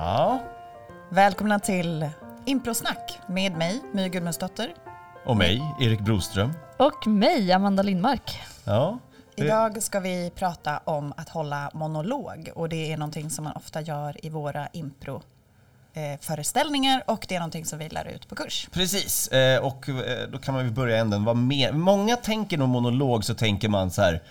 Ja, Välkomna till Improsnack med mig, My Gudmundsdotter. och mig, Erik Broström. Och mig, Amanda Lindmark. Ja, det- Idag ska vi prata om att hålla monolog och det är någonting som man ofta gör i våra impro föreställningar och det är någonting som vi lär ut på kurs. Precis, eh, och eh, då kan man ju börja änden. Vad mer? Många tänker nog monolog så tänker man så här.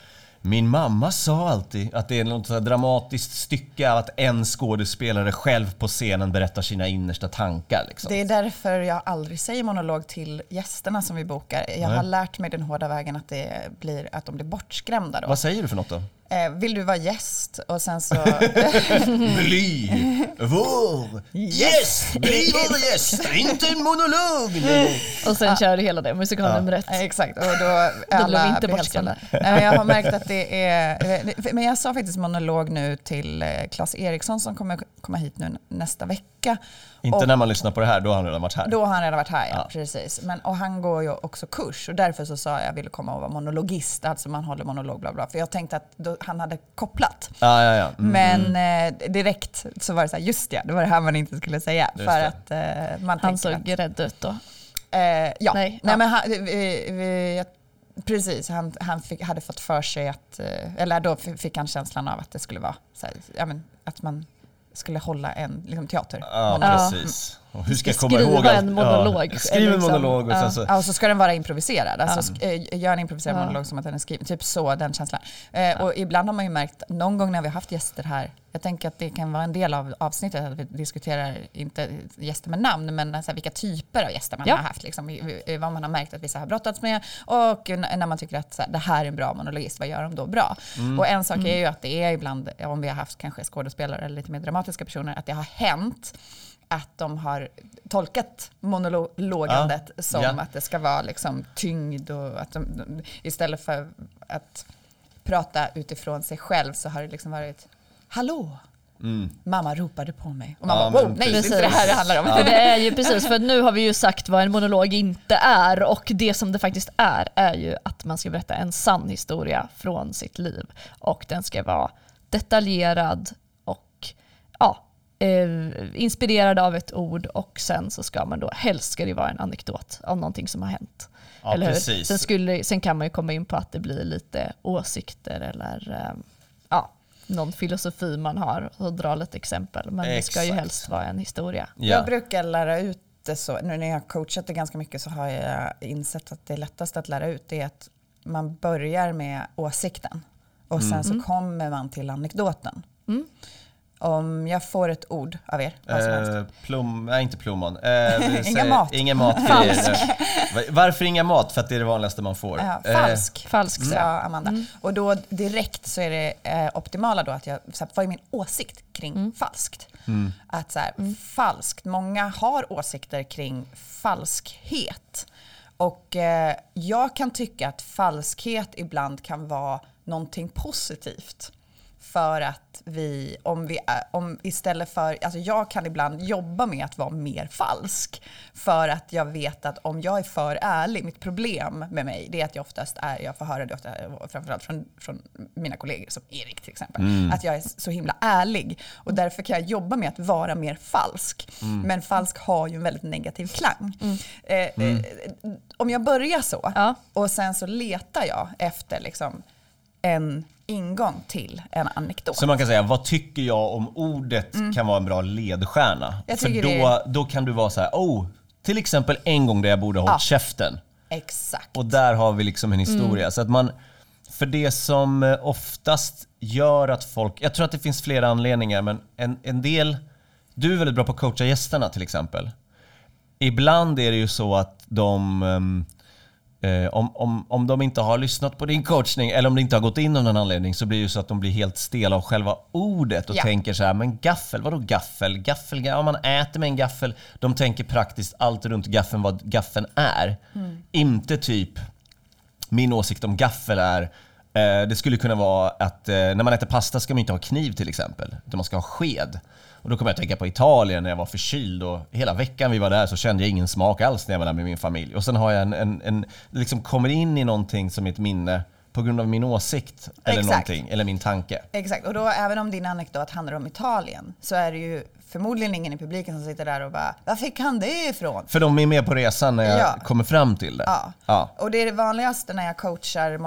Min mamma sa alltid att det är något så dramatiskt stycke av att en skådespelare själv på scenen berättar sina innersta tankar. Liksom. Det är därför jag aldrig säger monolog till gästerna som vi bokar. Jag har Nej. lärt mig den hårda vägen att, det blir, att de blir bortskrämda då. Vad säger du för något då? Eh, vill du vara gäst? Och sen så... Bli vår gäst! Bli vår gäst! Inte en monolog! Och sen kör du hela det, musikal nummer ett. Eh, Exakt, och då alla inte blir bortskrämda. hälsade. Nej, men Jag har märkt att det är... eh, Men jag sa faktiskt monolog nu till eh, Claes Eriksson som kommer komma hit nu nästa vecka. Inte Och när man lyssnar på det här, då har han redan varit här. Då har han redan varit här, ja. Ja. Precis. Men, och han går ju också kurs och därför så sa jag att jag ville komma och vara monologist, alltså man håller monolog bla bla. För jag tänkte att då, han hade kopplat. Ja, ja, ja. Mm. Men eh, direkt så var det så här, just ja, det var det här man inte skulle säga. Just för det. att eh, man Han såg rädd ut då. att, eh, ja, nej, Nej, ja. men han, vi, vi, jag- precis, han, han fick, hade fått för sig att, eh, eller då fick han känslan av att det skulle vara så här, ja, men, att man skulle hålla en liksom, teater. Ja, precis. Och hur ska jag komma ihåg skriva allt? en monolog, Ja, skriv en liksom. monolog och sen så... Ja, och så ska den vara improviserad. Alltså, eh, gör en improviserad Ja. monolog som att den är skriven. Typ så, den känslan. Eh, Och ibland har man ju märkt, någon gång när vi har haft gäster här, jag tänker att det kan vara en del av avsnittet att vi diskuterar, inte gäster med namn, men alltså, vilka typer av gäster man Ja. har haft. Liksom, vad man har märkt att vissa har brottats med och när man tycker att så här, det här är en bra monologist, vad gör de då bra? Mm. Och en sak är ju att det är ibland, om vi har haft kanske skådespelare eller lite mer dramatiska personer, att det har hänt att de har tolkat monologandet som Ja. att det ska vara liksom tyngd och att de, istället för att prata utifrån sig själv så har det liksom varit Hallå! Mamma ropade på mig. Och man Mm. Ja, bara, wow, nej, det är precis. inte det här det handlar om. För det är ju precis, för nu har vi ju sagt vad en monolog inte är och det som det faktiskt är är ju att man ska berätta en sann historia från sitt liv och den ska vara detaljerad och ja, eh, inspirerad av ett ord och sen så ska man då, helst ska det vara en anekdot av någonting som har hänt. Ja, eller hur? precis. Sen, skulle, sen kan man ju komma in på att det blir lite åsikter eller eh, ja, någon filosofi man har och dra lite exempel. Men det ska ju Exakt. helst vara en historia. Ja. Jag brukar lära ut det så, nu när jag har coachat det ganska mycket så har jag insett att det lättaste att lära ut är att man börjar med åsikten och sen så kommer man till anekdoten. Om jag får ett ord av er. Eh, plom, nej, inte plommon. Eh, Inga mat. Inga mat. Falsk. Va- Varför inga mat? För att det är det vanligaste man får. Ja, Eh, falsk, falsk, sa ja. Amanda. Och då direkt så är det eh, optimala då att jag, så här, vad är min åsikt kring falskt? Att så här, falskt, många har åsikter kring falskhet. Och eh, jag kan tycka att falskhet ibland kan vara någonting positivt. För att vi, om vi, är- om istället för, alltså jag kan ibland jobba med att vara mer falsk. För att jag vet att om jag är för ärlig, mitt problem med mig, det är att jag oftast är, jag får höra det ofta, framförallt från, från mina kollegor, som Erik till exempel, att jag är så himla ärlig. Och därför kan jag jobba med att vara mer falsk. Men falsk har ju en väldigt negativ klang. Eh, eh, om jag börjar så, Ja. och sen så letar jag efter liksom en ingång till en anekdot. Så man kan säga, vad tycker jag om ordet kan vara en bra ledstjärna? Mm. För då, då kan du vara så här, oh, till exempel en gång där jag borde ha hållit Ja. käften. Exakt. Och där har vi liksom en historia. Mm. Så att man, för det som eh, oftast gör att folk, jag tror att det finns flera anledningar, men en, en del, du är väldigt bra på att coacha gästerna till exempel. Ibland är det ju så att de, ehm, eh, om, om, om de inte har lyssnat på din coachning eller om det inte har gått in av någon anledning så blir det ju så att de blir helt stela av själva ordet och Ja. tänker så här, men gaffel, vadå gaffel? Gaffel, ja man äter med en gaffel. De tänker praktiskt allt runt gaffeln vad gaffeln är. Inte typ, min åsikt om gaffel är det skulle kunna vara att eh, när man äter pasta ska man inte ha kniv till exempel, utan man ska ha sked. Och då kommer jag att tänka på Italien när jag var förkyld och hela veckan vi var där så kände jag ingen smak alls när jag var där med min familj. Och sen har jag en, en, en liksom kommer in i någonting som ett minne på grund av min åsikt eller Exakt. någonting, eller min tanke. Exakt, och då även om din anekdot handlar om Italien så är det ju förmodligen ingen i publiken som sitter där och bara “Var fick han det ifrån?” För de är med på resan när jag Ja. kommer fram till det. Ja. Ja. Och det är det vanligaste när jag coachar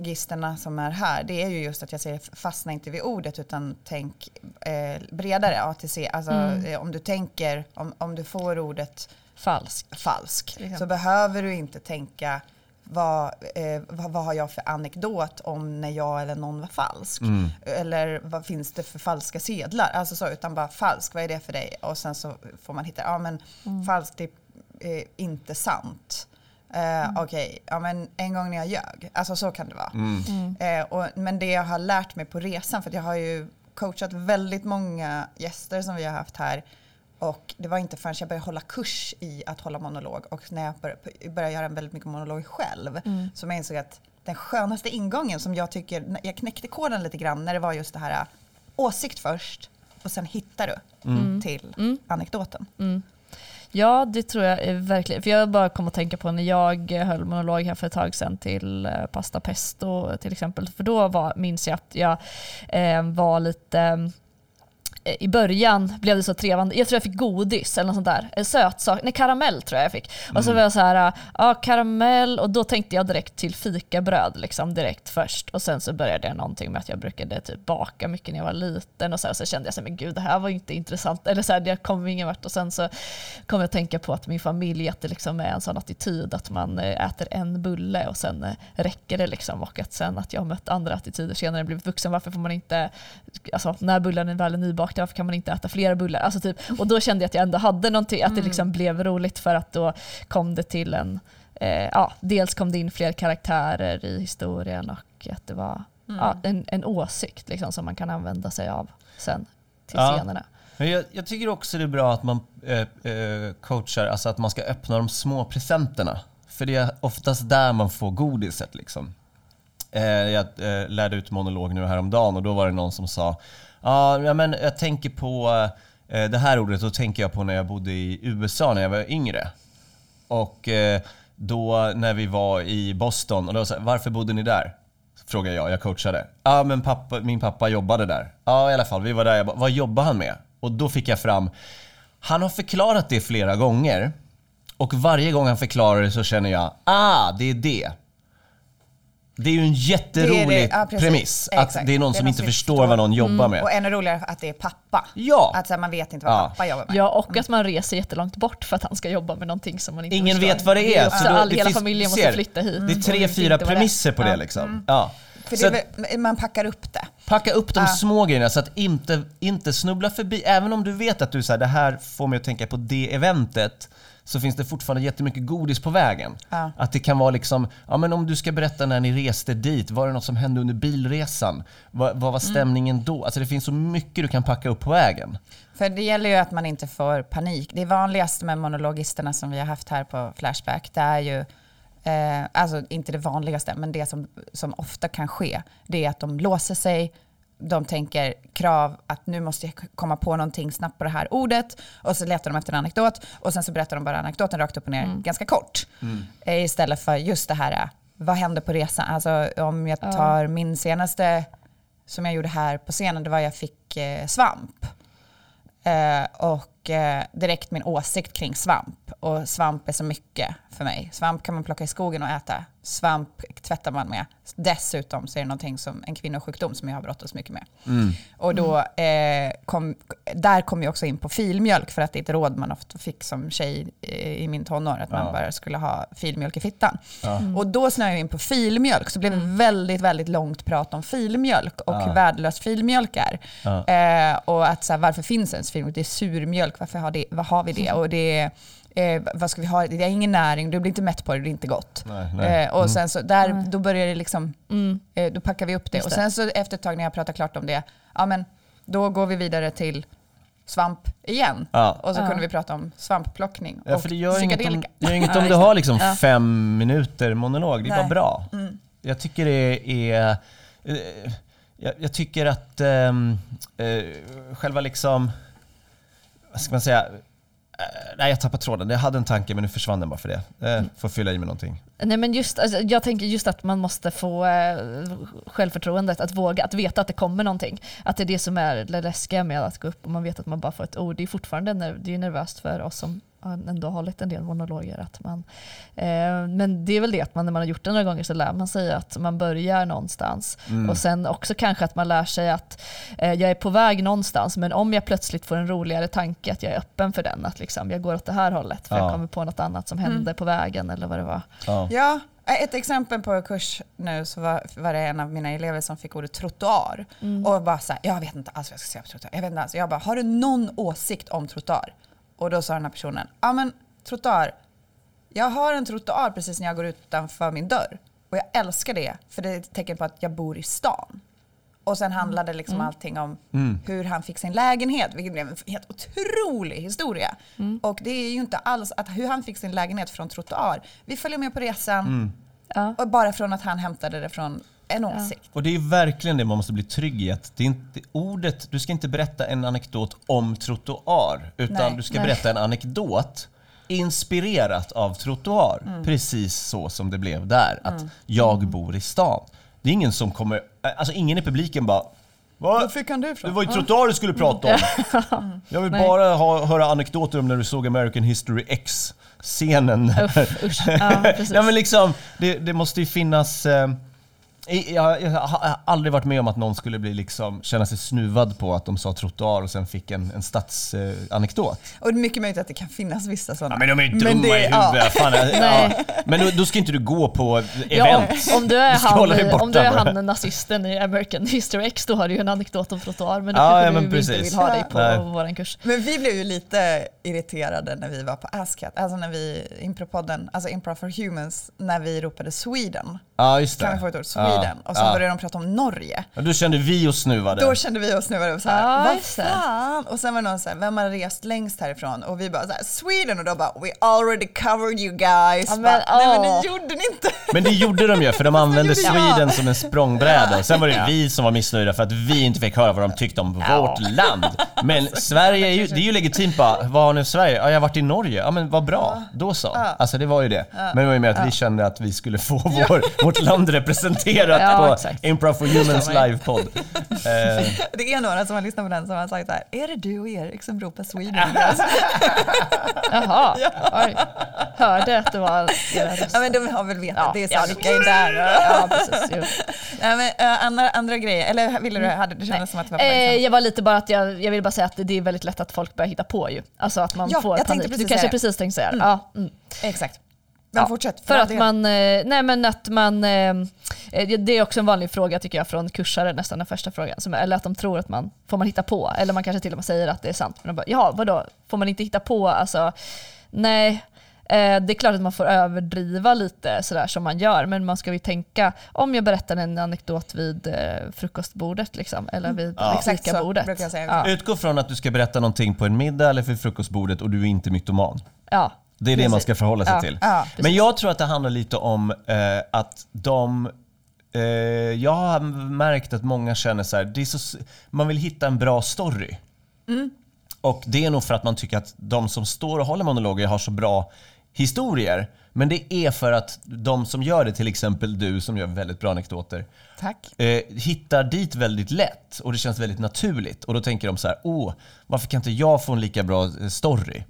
monologisterna som är här. Det är ju just att jag säger fastna inte vid ordet utan tänk eh, bredare. A till C. Alltså, eh, om du tänker, om, om du får ordet Falsk. falsk Liksom. så behöver du inte tänka vad, eh, vad, vad har jag för anekdot om när jag eller någon var falsk? Eller vad finns det för falska sedlar? Alltså så, utan bara falsk, vad är det för dig? Och sen så får man hitta, ja men falskt det är eh, inte sant. Eh, Okej, ja men en gång när jag ljög. Alltså så kan det vara. Eh, och, men det jag har lärt mig på resan, för att jag har ju coachat väldigt många gäster som vi har haft här och det var inte förrän jag började hålla kurs i att hålla monolog och när jag började, började göra väldigt mycket monolog själv som jag insåg att den skönaste ingången som jag tycker, jag knäckte koden lite grann när det var just det här åsikt först och sen hittar du till anekdoten. Ja, det tror jag är verkligen. För jag bara kom att tänka på när jag höll monolog här för ett tag sedan till eh, Pasta Pesto till exempel. För då var, minns jag att jag eh, var lite eh, i början blev det så trevande. Jag tror jag fick godis eller något sånt där. Sötsak. Nej, karamell tror jag jag fick. Och så var jag så här, ja karamell och då tänkte jag direkt till fikabröd liksom direkt först. Och sen så började jag någonting med att jag brukade typ baka mycket när jag var liten och så, här, så kände jag så här, men gud det här var ju inte intressant. Eller så här, jag kom ingen vart och sen så kom jag att tänka på att min familj att det liksom är en sån attityd att man eh, äter en bulle och sen eh, räcker det liksom. Och att sen att jag har mött andra attityder senare blivit vuxen. Varför får man inte, alltså när bullen är väl är varför kan man inte äta flera bullar? Alltså typ, och då kände jag att jag ändå hade någonting, att det liksom blev roligt för att då kom det till en, eh, ja, dels kom det in fler karaktärer i historien och att det var ja, en, en åsikt liksom, som man kan använda sig av sen till Ja. scenerna. Men jag, jag tycker också det är bra att man eh, eh, coachar, alltså att man ska öppna de små presenterna. För det är oftast där man får godiset liksom. Eh, jag eh, lärde ut monolog nu häromdagen och då var det någon som sa "Ja, men jag tänker på eh, det här ordet, då tänker jag på när jag bodde i USA när jag var yngre. Och eh, då när vi var i Boston, och då sa varför bodde ni där? Frågade jag, jag coachade. Ja men pappa, min pappa jobbade där. Ja i alla fall, vi var där. Jag bara, vad jobbar han med? Och då fick jag fram, han har förklarat det flera gånger. Och varje gång han förklarar det så känner jag, ah det är det. Det är ju en jätterolig Det det, ja, premiss. Att Exakt. det är någon Det är som någon inte förstår förstår. vad någon jobbar med. Och ännu roligare att det är pappa. Ja. Att så här, man vet inte vad Ja. pappa jobbar med. Ja, och att man reser jättelångt bort för att han ska jobba med någonting som man inte Ingen förstår. vet vad det är. Så så då- all, det hela finns- familjen måste ser, flytta hit. Det är tre, vet fyra premisser på det Ja. liksom. Ja. För Så det man packar upp det. Packa upp de Ja. små grejerna så att inte, inte snubbla förbi. Även om du vet att du så här, det här får mig att tänka på det eventet så finns det fortfarande jättemycket godis på vägen. Ja. Att det kan vara liksom, ja men om du ska berätta när ni reste dit, var det något som hände under bilresan? Vad, vad var stämningen då? Alltså det finns så mycket du kan packa upp på vägen. För det gäller ju att man inte får panik. Det vanligaste med monologisterna som vi har haft här på Flashback, det är ju, eh, alltså inte det vanligaste, men det som, som ofta kan ske, det är att de låser sig, de tänker krav att nu måste jag komma på någonting snabbt på det här ordet och så letar de efter en anekdot och sen så berättar de bara anekdoten rakt upp och ner ganska kort. Eh, Istället för just det här, eh, vad hände på resan? Alltså om jag tar min senaste som jag gjorde här på scenen, det var jag fick eh, svamp. Eh, och eh, direkt min åsikt kring svamp. Och svamp är så mycket för mig. Svamp kan man plocka i skogen och äta. Svamp tvättar man med. Dessutom så är det någonting som en kvinnosjukdom som jag har brottats mycket med. Och då, eh, kom, där kom jag också in på filmjölk för att det är ett råd man ofta fick som tjej eh, i min tonår, att man Ja. bara skulle ha filmjölk i fittan. Och då snöade jag in på filmjölk, så blev det väldigt, väldigt långt prat om filmjölk och hur värdelös filmjölk är. Ja. Eh, och att så här, varför finns ens filmjölk? Det är surmjölk, varför har, det, vad har vi det? Och det är, eh, vad ska vi ha? Det är ingen näring, du blir inte mätt på det, det är inte gott. Nej, nej. Eh, och sen så, där, då börjar det liksom, Mm. eh, då packar vi upp det. Just Och sen så efter ett tag när jag pratar klart om det, ja men då går vi vidare till svamp igen. Ja. Och så Ja. kunde vi prata om svampplockning Ja, och för det gör inget om, gör inget om du har liksom Ja. fem minuter monolog. Det är bara Nej. bra. Jag tycker det är... eh, Jag, jag tycker att ehm, eh, själva liksom... Vad ska man säga? nej, jag tappade tråden. Jag hade en tanke men nu försvann den bara för det. Eh, får fylla i med någonting. Nej, men just, alltså, jag tänker just att man måste få eh, självförtroendet att våga, att veta att det kommer någonting. Att det är det som är det läskiga med att gå upp och man vet att man bara får ett ord. Det är fortfarande det är nervöst för oss som har ändå hållit en del monologer. Att man, eh, men det är väl det att man när man har gjort det några gånger så lär man sig att man börjar någonstans. Och sen också kanske att man lär sig att eh, jag är på väg någonstans men om jag plötsligt får en roligare tanke att jag är öppen för den. Att liksom, jag går åt det här hållet för Ja. jag kommer på något annat som hände på vägen eller vad det var. Ja. Ja, ett exempel på kurs nu så var, var det en av mina elever som fick ordet trottoar. Och bara så här, jag vet inte alls vad jag ska säga på trottoar. Jag vet inte alls. Jag bara, har du någon åsikt om trottoar? Och då sa den här personen, ja men trottoar, jag har en trottoar precis när jag går utanför min dörr. Och jag älskar det, för det är ett tecken på att jag bor i stan. Och sen handlade liksom allting om hur han fick sin lägenhet, vilket blev en helt otrolig historia. Och det är ju inte alls att hur han fick sin lägenhet från trottoar. Vi följer med på resan, Ja. och bara från att han hämtade det från en åsikt. Och det är ju verkligen det man måste bli trygg i. Att det är inte, ordet, du ska inte berätta en anekdot om trottoar. Utan Nej. du ska Nej. berätta en anekdot inspirerat av trottoar. Mm. Precis så som det blev där. Att jag bor i stan. Det är ingen som kommer, alltså ingen i publiken bara Var Vad? fick han det Det var ju trottoar du skulle prata om. Jag vill bara ha, höra anekdoter om när du såg American History X-scenen. Uff, usch. Ja. Ja men liksom, det, det måste ju finnas... Eh, jag, jag har aldrig varit med om att någon skulle bli liksom, känna sig snuvad på att de sa trottoar och sen fick en, en stadsanekdot. Och det är mycket möjligt att det kan finnas vissa sådana. Ja, men de är dumma Men det- i huvudet. Fan, ja. Nej. Men då, då ska inte du gå på Ja, event. om, om du är, Du han, borta om du är bara. han nazisten i American History X då har du ju en anekdot om trottoar men då Ja, kanske ja, du men inte precis. vill ha dig på Nej. vår kurs. Men vi blev ju lite irriterade när vi var på Ascat, alltså när vi, impropodden, alltså Improv for Humans, när vi ropade Sweden. Ja, just det. Kan vi få ett ord? Sweden. Ja, Och så ja. började de prata om Norge. Ja, då kände vi oss snuvade. Då kände vi oss snuvade och så här, Ja, vad fan? Och sen var det någon så här, vem har rest längst härifrån? Och vi bara så här, Sweden! Och då bara, we already covered you guys. Ja, men, bara, Nej men det gjorde ni inte. Men det gjorde de ju, för de använde. Sweden som en språngbräda. Sen var det vi som var missnöjda för att vi inte fick höra vad de tyckte om vårt land. Men Sverige är ju, det är ju legitimt bara, vad har ni i Sverige? Ja, jag har varit i Norge. Ja men vad bra, då så. Alltså det var ju det. Men det var ju mer att vi kände att vi skulle få vår, vårt land representerat Ja, på exakt. Improv for Humans livepodd. Eh, Det är några som har lyssnat på den som har sagt så här, är det du och Erik som ropar Sweden? Jaha, oj. Hörde att det var ja men de har väl vetat, Ja, det är så ja, vilka är där? Ja, precis. Jo. Nej, men, äh, andra, andra grejer, eller ville du, hade, det kändes som att det var på Eh, jag var lite bara att jag, jag vill bara säga att det är väldigt lätt att folk börjar hitta på ju. Alltså att man Ja, får jag tänkte panik. precis Du kanske precis tänkte säga det. Ja, mm. Exakt. Men Ja, fortsätt. För all att del. man, eh, nej men att man, eh, eh, det är också en vanlig fråga tycker jag från kursare, nästan den första frågan. Som, eller att de tror att man, får man hitta på? Eller man kanske till och med säger att det är sant. Men de bara, ja vadå, får man inte hitta på? Alltså, nej. Det är klart att man får överdriva lite sådär som man gör, men man ska ju tänka, om jag berättar en anekdot vid frukostbordet liksom, eller vid Ja. Fikabordet. Ja, Utgå från att du ska berätta någonting på en middag eller vid frukostbordet och du är inte mytoman. ja. Det är det Precis. man ska förhålla sig Ja. till. Ja, Men jag tror att det handlar lite om eh, att de... Eh, jag har märkt att många känner så här, det är så, man vill hitta en bra story. Och det är nog för att man tycker att de som står och håller monologer har så bra historier. Men det är för att de som gör det, till exempel du som gör väldigt bra anekdoter, Tack. eh, hittar dit väldigt lätt och det känns väldigt naturligt. Och då tänker de så här, åh, varför kan inte jag få en lika bra eh, story?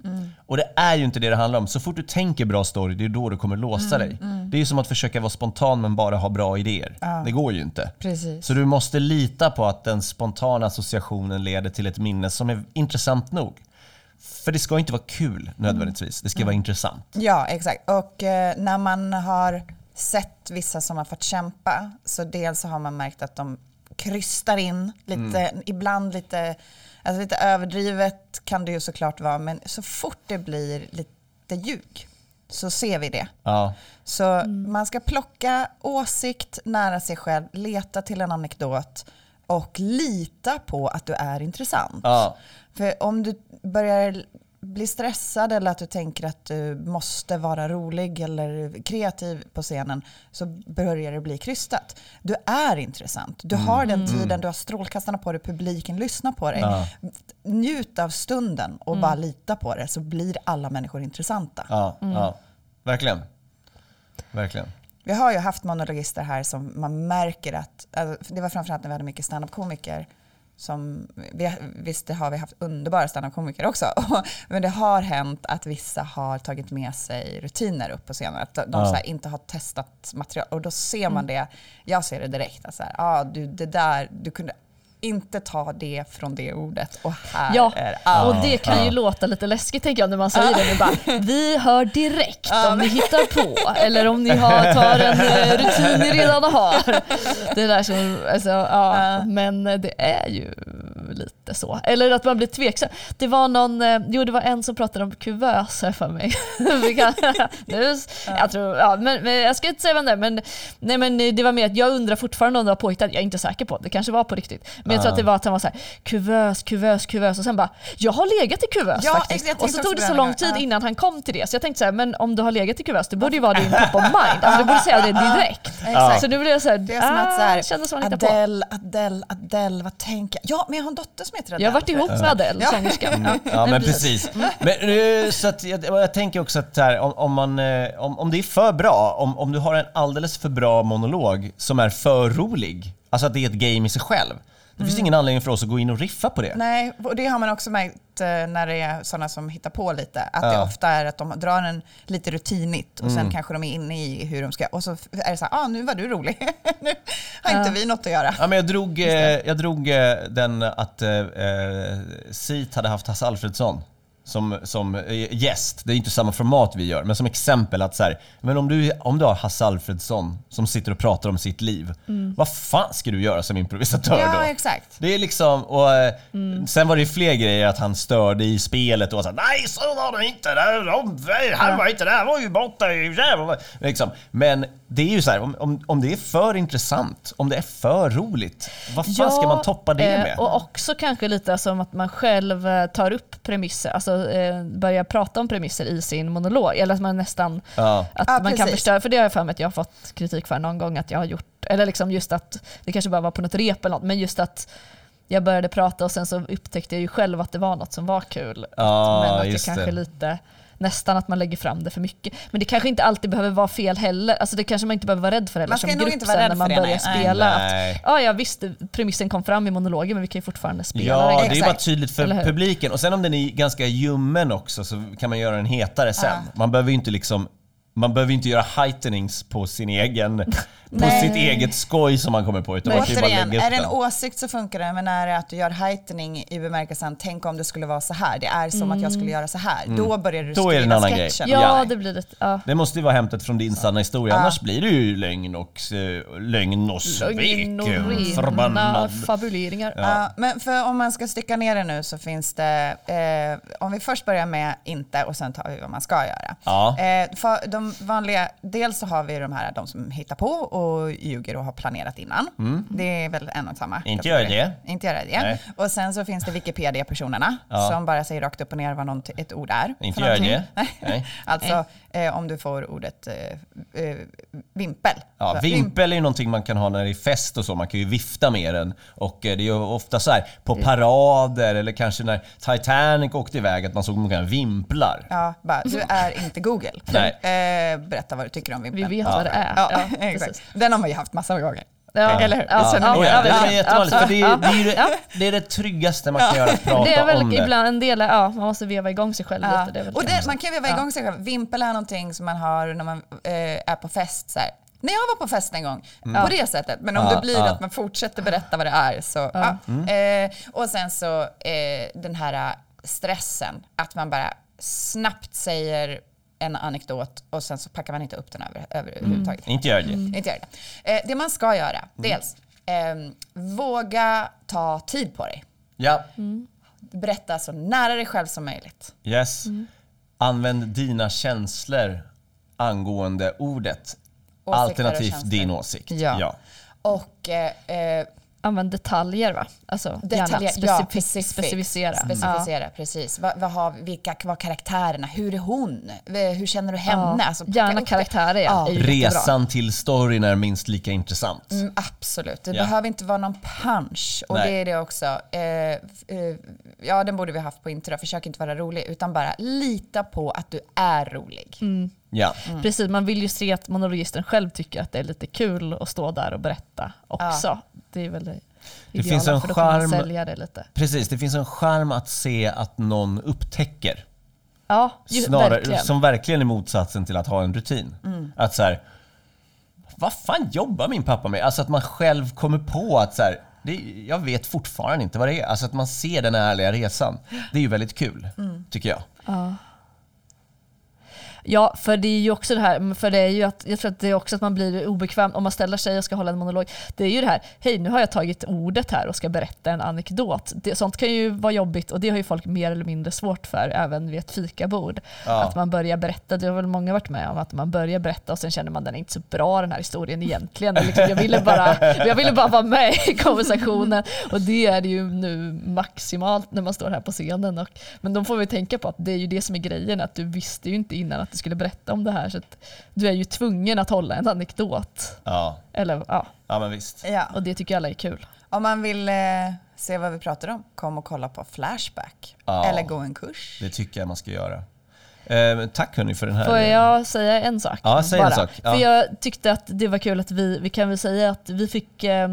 Och det är ju inte det det handlar om. Så fort du tänker bra story, det är då du kommer låsa dig. Det är som att försöka vara spontan men bara ha bra idéer. Det går ju inte. Precis. Så du måste lita på att den spontana associationen leder till ett minne som är intressant nog. För det ska inte vara kul nödvändigtvis, det ska vara intressant. Ja, exakt. Och eh, när man har sett vissa som har fått kämpa, så dels så har man märkt att de krystar in lite, ibland lite, alltså lite överdrivet kan det ju såklart vara, men så fort det blir lite ljug så ser vi det. Ja. Så man ska plocka åsikt nära sig själv, leta till en anekdot och lita på att du är intressant. Ja. För om du börjar blir stressad eller att du tänker att du måste vara rolig eller kreativ på scenen så börjar det bli krystat. Du är intressant. Du har den tiden, du har strålkastarna på dig, publiken lyssnar på dig. Ja. Njut av stunden och bara lita på det så blir alla människor intressanta. Ja, ja. Verkligen. Verkligen. Vi har ju haft monologister här som man märker att, alltså, det var framförallt när vi hade mycket standup-komiker, som, vi, visst det har vi haft underbara standup-komiker också, men det har hänt att vissa har tagit med sig rutiner upp på scenen, att de Ja. så här, inte har testat material och då ser man det, jag ser det direkt, att så här, ah, du, det där, du kunde inte ta det från det ordet. Och här Ja, är allt. och det kan ju låta lite läskigt tänker jag när man säger det. Nu bara, vi hör direkt om ni hittar på eller om ni har, tar en eh, rutin ni redan har. Det där som, alltså, ja, men det är ju lite så. Eller att man blir tveksam. Det var någon, eh, jo det var en som pratade om kuvöser för mig. Nu, jag, tror, ja, men, men jag ska inte säga vem det är, men, nej, men det var mer att jag undrar fortfarande om det var påhittat. Jag är inte säker på, det kanske var på riktigt. Men jag tror att det var att han var så här, kuvös, kuvös, kuvös och sen bara, jag har legat i kuvös Ja, faktiskt. Och så tog det så lång tid innan han kom till det. Så jag tänkte så här, men om du har legat i kuvös, det borde ju vara din top of mind. Alltså, du borde säga det direkt. Så nu blev jag så här, Det är som att så här, ah. Adele, Adele, Adele, vad tänker jag? Ja, men jag har en dotter som heter Adele. Jag har varit ihop med Adele, Ja. sångerskan. Ja men precis. Men, eh, så att jag, jag tänker också att här, om, om, man, eh, om, om det är för bra, om, om du har en alldeles för bra monolog som är för rolig, alltså att det är ett game i sig själv. Det finns ingen anledning för oss att gå in och riffa på det. Nej, och det har man också märkt eh, när det är sådana som hittar på lite. Att det Ja. ofta är att de drar en lite rutinigt och Mm. sen kanske de är inne i hur de ska... Och så är det så här, ah, nu var du rolig. nu har inte vi något att göra. Ja, men jag drog, eh, jag drog eh, den att eh, SIT hade haft Hasse Alfredsson som, som eh, gäst. Det är inte samma format vi gör, men som exempel att så här, men om du, om du har Hasse Alfredsson som sitter och pratar om sitt liv, vad fan ska du göra som improvisatör då? Ja, exakt. Det är liksom, och eh, sen var det ju fler grejer att han störde i spelet och var så här, nej så var det inte, där, han var inte där, han var ju borta i liksom. Men det är ju så här, om, om, om det är för intressant, om det är för roligt, vad fan ska man toppa det eh, med? Och också kanske lite som att man själv eh, tar upp premisser, alltså eh, börjar prata om premisser i sin monolog. Eller att man nästan Ja. att Ja, man kan precis. förstöra, för det har jag för mig att jag har fått kritik för någon gång att jag har gjort, eller liksom just att, det kanske bara var på något rep eller något, men just att jag började prata och sen så upptäckte jag ju själv att det var något som var kul. Ja, men att just kanske det. lite, nästan att man lägger fram det för mycket. Men det kanske inte alltid behöver vara fel heller. Alltså det kanske man inte behöver vara rädd för heller Man ska som grupp inte vara sen rädd när man det, börjar nej. spela. Nej. Att, ja, ja visst, premissen kom fram i monologen men vi kan ju fortfarande spela Ja, den. det är bara tydligt för publiken. Och sen om den är ganska ljummen också så kan man göra den hetare sen. Man behöver ju inte liksom man behöver inte göra heightenings på sin egen, på sitt eget skoj som man kommer på. Utan man kan bara lägga är det en den. åsikt så funkar det, men är det att du gör heightening i bemärkelsen tänk om det skulle vara så här, det är som att jag skulle göra så här, då börjar du Mm. Då är det en skriva annan grej. sketchen. Ja, Ja. det blir det. Ja. Det måste ju vara hämtat från din sanna historia, Ja. annars blir det ju lögn och, eh, lögn och svek. Lögn och eh, Förbannad. fabuleringar. Ja, men för om man ska sticka ner det nu så finns det, eh, om vi först börjar med inte och sen tar vi vad man ska göra. Ja. Eh, för de vanliga, dels så har vi de här de som hittar på och ljuger och har planerat innan. Det är väl en och samma. Mm. Inte göra Inte göra det. Nej. Och sen så finns det Wikipedia-personerna Ja. som bara säger rakt upp och ner vad något, ett ord är. Inte göra det. Nej. alltså eh, om du får ordet eh, eh, vimpel. Ja, vimpel är ju någonting man kan ha när det är fest och så, man kan ju vifta med den. Och eh, det är ju ofta så här på parader eller kanske när Titanic åkte iväg att man såg många vimplar. Ja, bara, du är inte Google. Nej. Eh, berätta vad du tycker om Vi vimpeln. vet vad det är. Ja, Ja, exakt. Den har man ju haft massa gånger. Ja, Eller hur? Känner ja, Oh ja, det ja, är jättevanligt, för det, absolut. det, är det, det är det tryggaste man kan göra, att prata Det är väl om det. ibland en del, ja, man måste veva igång sig själv Ja. lite. Det är väl Och man kan veva igång sig själv. Vimpel är någonting som man har när man eh, är på fest. Så här. När jag var på fest en gång, på det sättet. Men om Ja, det blir ja. att man fortsätter berätta vad det är så... Ja. Eh, och sen så eh, den här eh, stressen, att man bara snabbt säger en anekdot och sen så packar man inte upp den över, överhuvudtaget. Inte gör det. Inte göra det. Eh, det man ska göra, dels, eh, våga ta tid på dig. Ja, Berätta så nära dig själv som möjligt. yes. Använd dina känslor angående ordet. och Alternativt din åsikt. Ja. Och eh, eh, använd detaljer va? Alltså Detaljer, gärna ja, specifi- specific. specificera. Specificera, precis. Vad, vad har, vilka var karaktärerna? Hur är hon? Hur känner du henne? Ja. Alltså, Gärna karaktärer ja. Ja. Resan till storyn är minst lika intressant. Mm, absolut. Det Ja. behöver inte vara någon punch. Och Nej. det är det också. Eh, eh, ja, den borde vi haft på intro. Försök inte vara rolig, utan bara lita på att du är rolig. Ja. Precis, man vill ju se att monologisten själv tycker att det är lite kul att stå där och berätta också. Det är väl det ideala, finns en för då charm- sälja det lite. Precis, det finns en charm att se att någon upptäcker. Ja, ju, Snarare, verkligen. Som verkligen är motsatsen till att ha en rutin. Att så här, vad fan jobbar min pappa med? Alltså att man själv kommer på att så här, det, jag vet fortfarande inte vad det är. Alltså att man ser den ärliga resan. Det är ju väldigt kul, tycker jag. Ja, för det är ju också det här, för det är ju att, jag tror att det är också att man blir obekväm om man ställer sig och ska hålla en monolog. Det är ju det här, hej nu har jag tagit ordet här och ska berätta en anekdot. Det, sånt kan ju vara jobbigt och det har ju folk mer eller mindre svårt för även vid ett fikabord. Ja. Att man börjar berätta, det har väl många varit med om, att man börjar berätta och sen känner man den är inte så bra den här historien egentligen. Liksom, jag, ville bara, jag ville bara vara med i konversationen och det är det ju nu maximalt när man står här på scenen. Och, men då får vi tänka på att det är ju det som är grejen, att du visste ju inte innan att du skulle berätta om det här. Så att du är ju tvungen att hålla en anekdot. Ja, Eller, ja, ja men visst. Ja. och det tycker alla är kul. Om man vill eh, se vad vi pratar om, kom och kolla på Flashback. Ja. Eller gå en kurs. Det tycker jag man ska göra. Eh, tack hörni för den här. Får jag säga en sak? Ja, säg en sak. Ja. För jag tyckte att det var kul att vi, vi kan väl säga att vi fick, eh,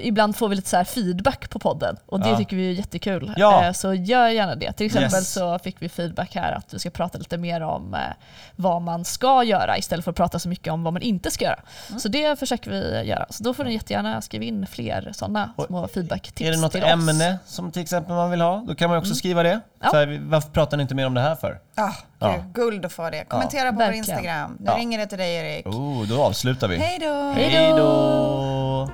ibland får vi lite så här feedback på podden och det Ja. tycker vi är jättekul. Ja. Eh, så gör gärna det. Till exempel Yes. så fick vi feedback här att vi ska prata lite mer om eh, vad man ska göra istället för att prata så mycket om vad man inte ska göra. Mm. Så det försöker vi göra. Så då får ni jättegärna skriva in fler sådana små feedbacktips Är det något ämne som till exempel man vill ha? Då kan man också skriva det. Ja. Så här, varför pratar ni inte mer om det här för? Ah, Ja. Guld att få det. Kommentera på vår Verkligen. Instagram. Nu Ja. ringer det till dig Erik. Oh, då avslutar vi. Då! Hej då!